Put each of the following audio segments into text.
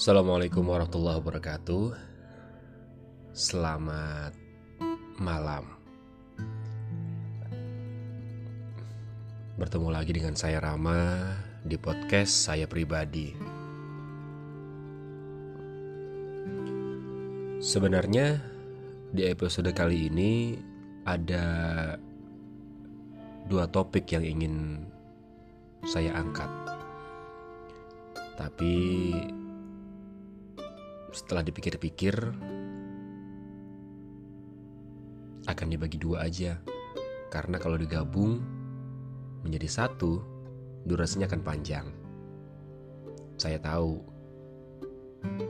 Assalamualaikum warahmatullahi wabarakatuh. Selamat malam. Bertemu lagi dengan saya Rama di podcast saya pribadi. Sebenarnya di episode kali ini ada dua topik yang ingin saya angkat. Tapi setelah dipikir-pikir akan dibagi dua aja. Karena kalau digabung menjadi satu durasinya akan panjang. Saya tahu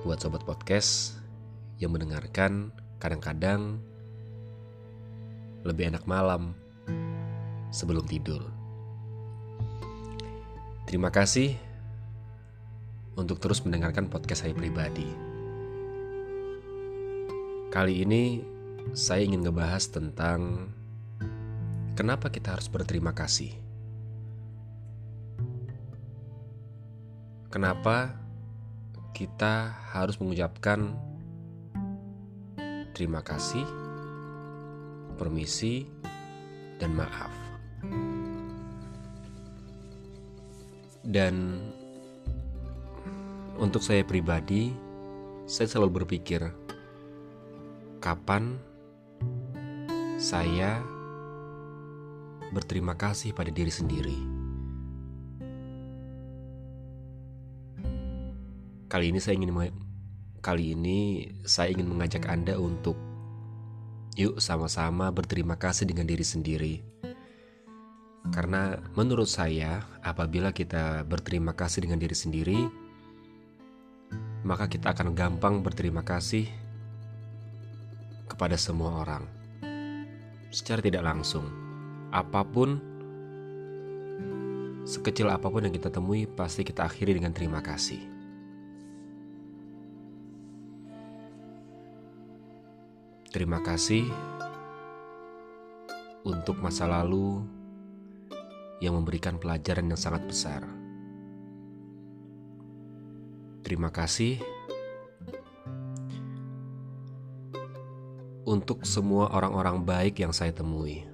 buat sobat podcast yang mendengarkan kadang-kadang lebih enak malam sebelum tidur. Terima kasih untuk terus mendengarkan podcast saya pribadi. Kali ini saya ingin ngebahas tentang kenapa kita harus berterima kasih. Kenapa kita harus mengucapkan terima kasih, permisi, dan maaf. Dan untuk saya pribadi, saya selalu berpikir kapan saya berterima kasih pada diri sendiri. Kali ini saya ingin kali ini saya ingin mengajak Anda untuk yuk sama-sama berterima kasih dengan diri sendiri. Karena menurut saya, apabila kita berterima kasih dengan diri sendiri, maka kita akan gampang berterima kasih kepada semua orang secara tidak langsung. Apa pun sekecil apa pun yang kita temui pasti kita akhiri dengan terima kasih. Terima kasih untuk masa lalu yang memberikan pelajaran yang sangat besar. Terima kasih untuk semua orang-orang baik yang saya temui.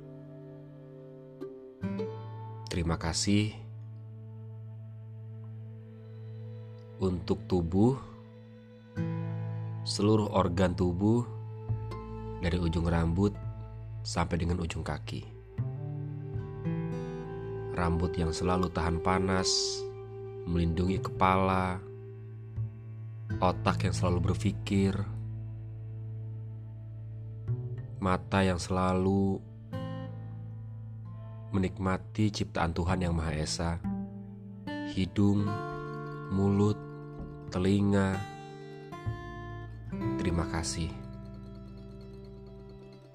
Terima kasih untuk tubuh, seluruh organ tubuh, dari ujung rambut sampai dengan ujung kaki. Rambut yang selalu tahan panas, melindungi kepala, otak yang selalu berpikir mata yang selalu menikmati ciptaan Tuhan yang Maha Esa, hidung, mulut, telinga. Terima kasih.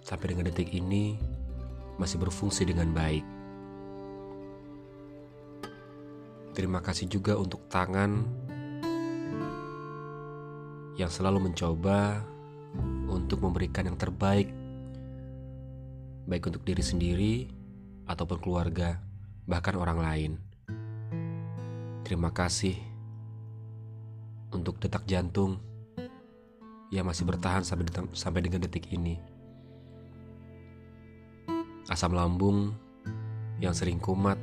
Sampai dengan detik ini masih berfungsi dengan baik. Terima kasih juga untuk tangan yang selalu mencoba untuk memberikan yang terbaik baik untuk diri sendiri ataupun keluarga, bahkan orang lain. Terima kasih untuk detak jantung yang masih bertahan sampai, sampai dengan detik ini. Asam lambung yang sering kumat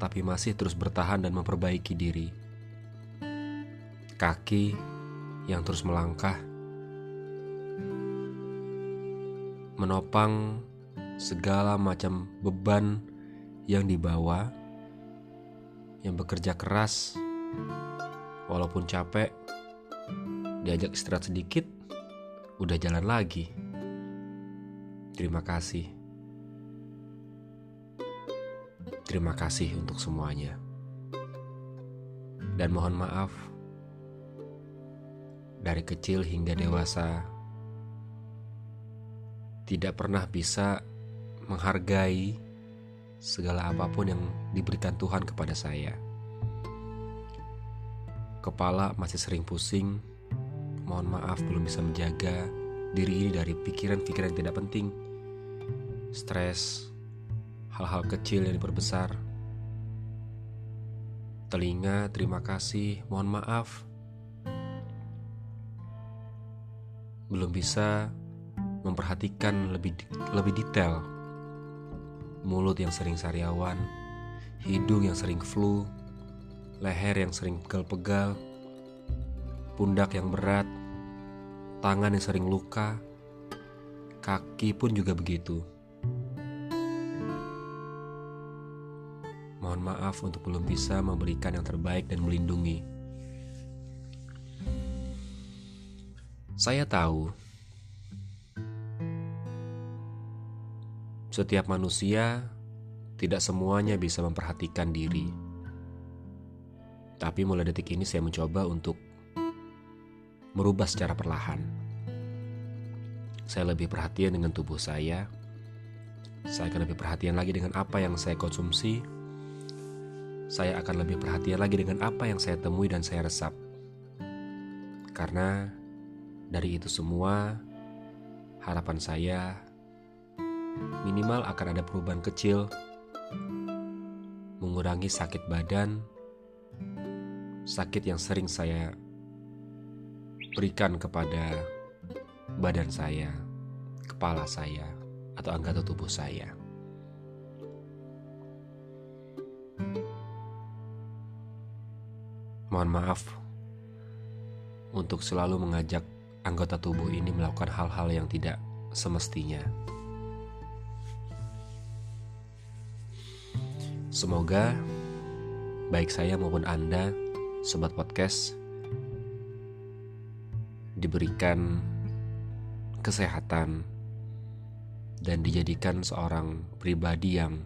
tapi masih terus bertahan dan memperbaiki diri. Kaki yang terus melangkah menopang segala macam beban yang dibawa, yang bekerja keras, walaupun capek, diajak istirahat sedikit, udah jalan lagi. Terima kasih. Terima kasih untuk semuanya. Dan mohon maaf dari kecil hingga dewasa tidak pernah bisa menghargai segala apa pun yang diberikan Tuhan kepada saya. Kepala masih sering pusing, mohon maaf belum bisa menjaga diri ini dari pikiran-pikiran tidak penting, stres, hal-hal kecil yang diperbesar. Telinga, terima kasih, mohon maaf. belum bisa memperhatikan lebih lebih detail mulut yang sering sariawan, hidung yang sering flu, leher yang sering pegal-pegal, pundak yang berat, tangan yang sering luka, kaki pun juga begitu. Mohon maaf untuk belum bisa memberikan yang terbaik dan melindungi. Saya tahu setiap manusia tidak semuanya bisa memperhatikan diri. Tapi mulai detik ini saya mencoba untuk merubah secara perlahan. Saya lebih perhatian dengan tubuh saya. Saya akan lebih perhatian lagi dengan apa yang saya konsumsi. Saya akan lebih perhatian lagi dengan apa yang saya temui dan saya resap. Karena dari itu semua, harapan saya minimal akan ada perubahan kecil, mengurangi sakit badan, sakit yang sering saya berikan kepada badan saya, kepala saya, atau anggota tubuh saya. Mohon maaf untuk selalu mengajak anggota tubuh ini melakukan hal-hal yang tidak semestinya. Semoga baik saya maupun Anda, sobat podcast, diberikan kesehatan dan dijadikan seorang pribadi yang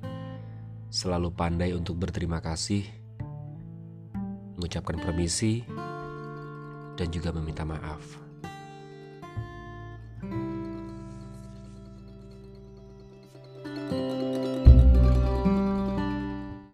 selalu pandai untuk berterima kasih, mengucapkan permisi, dan juga meminta maaf.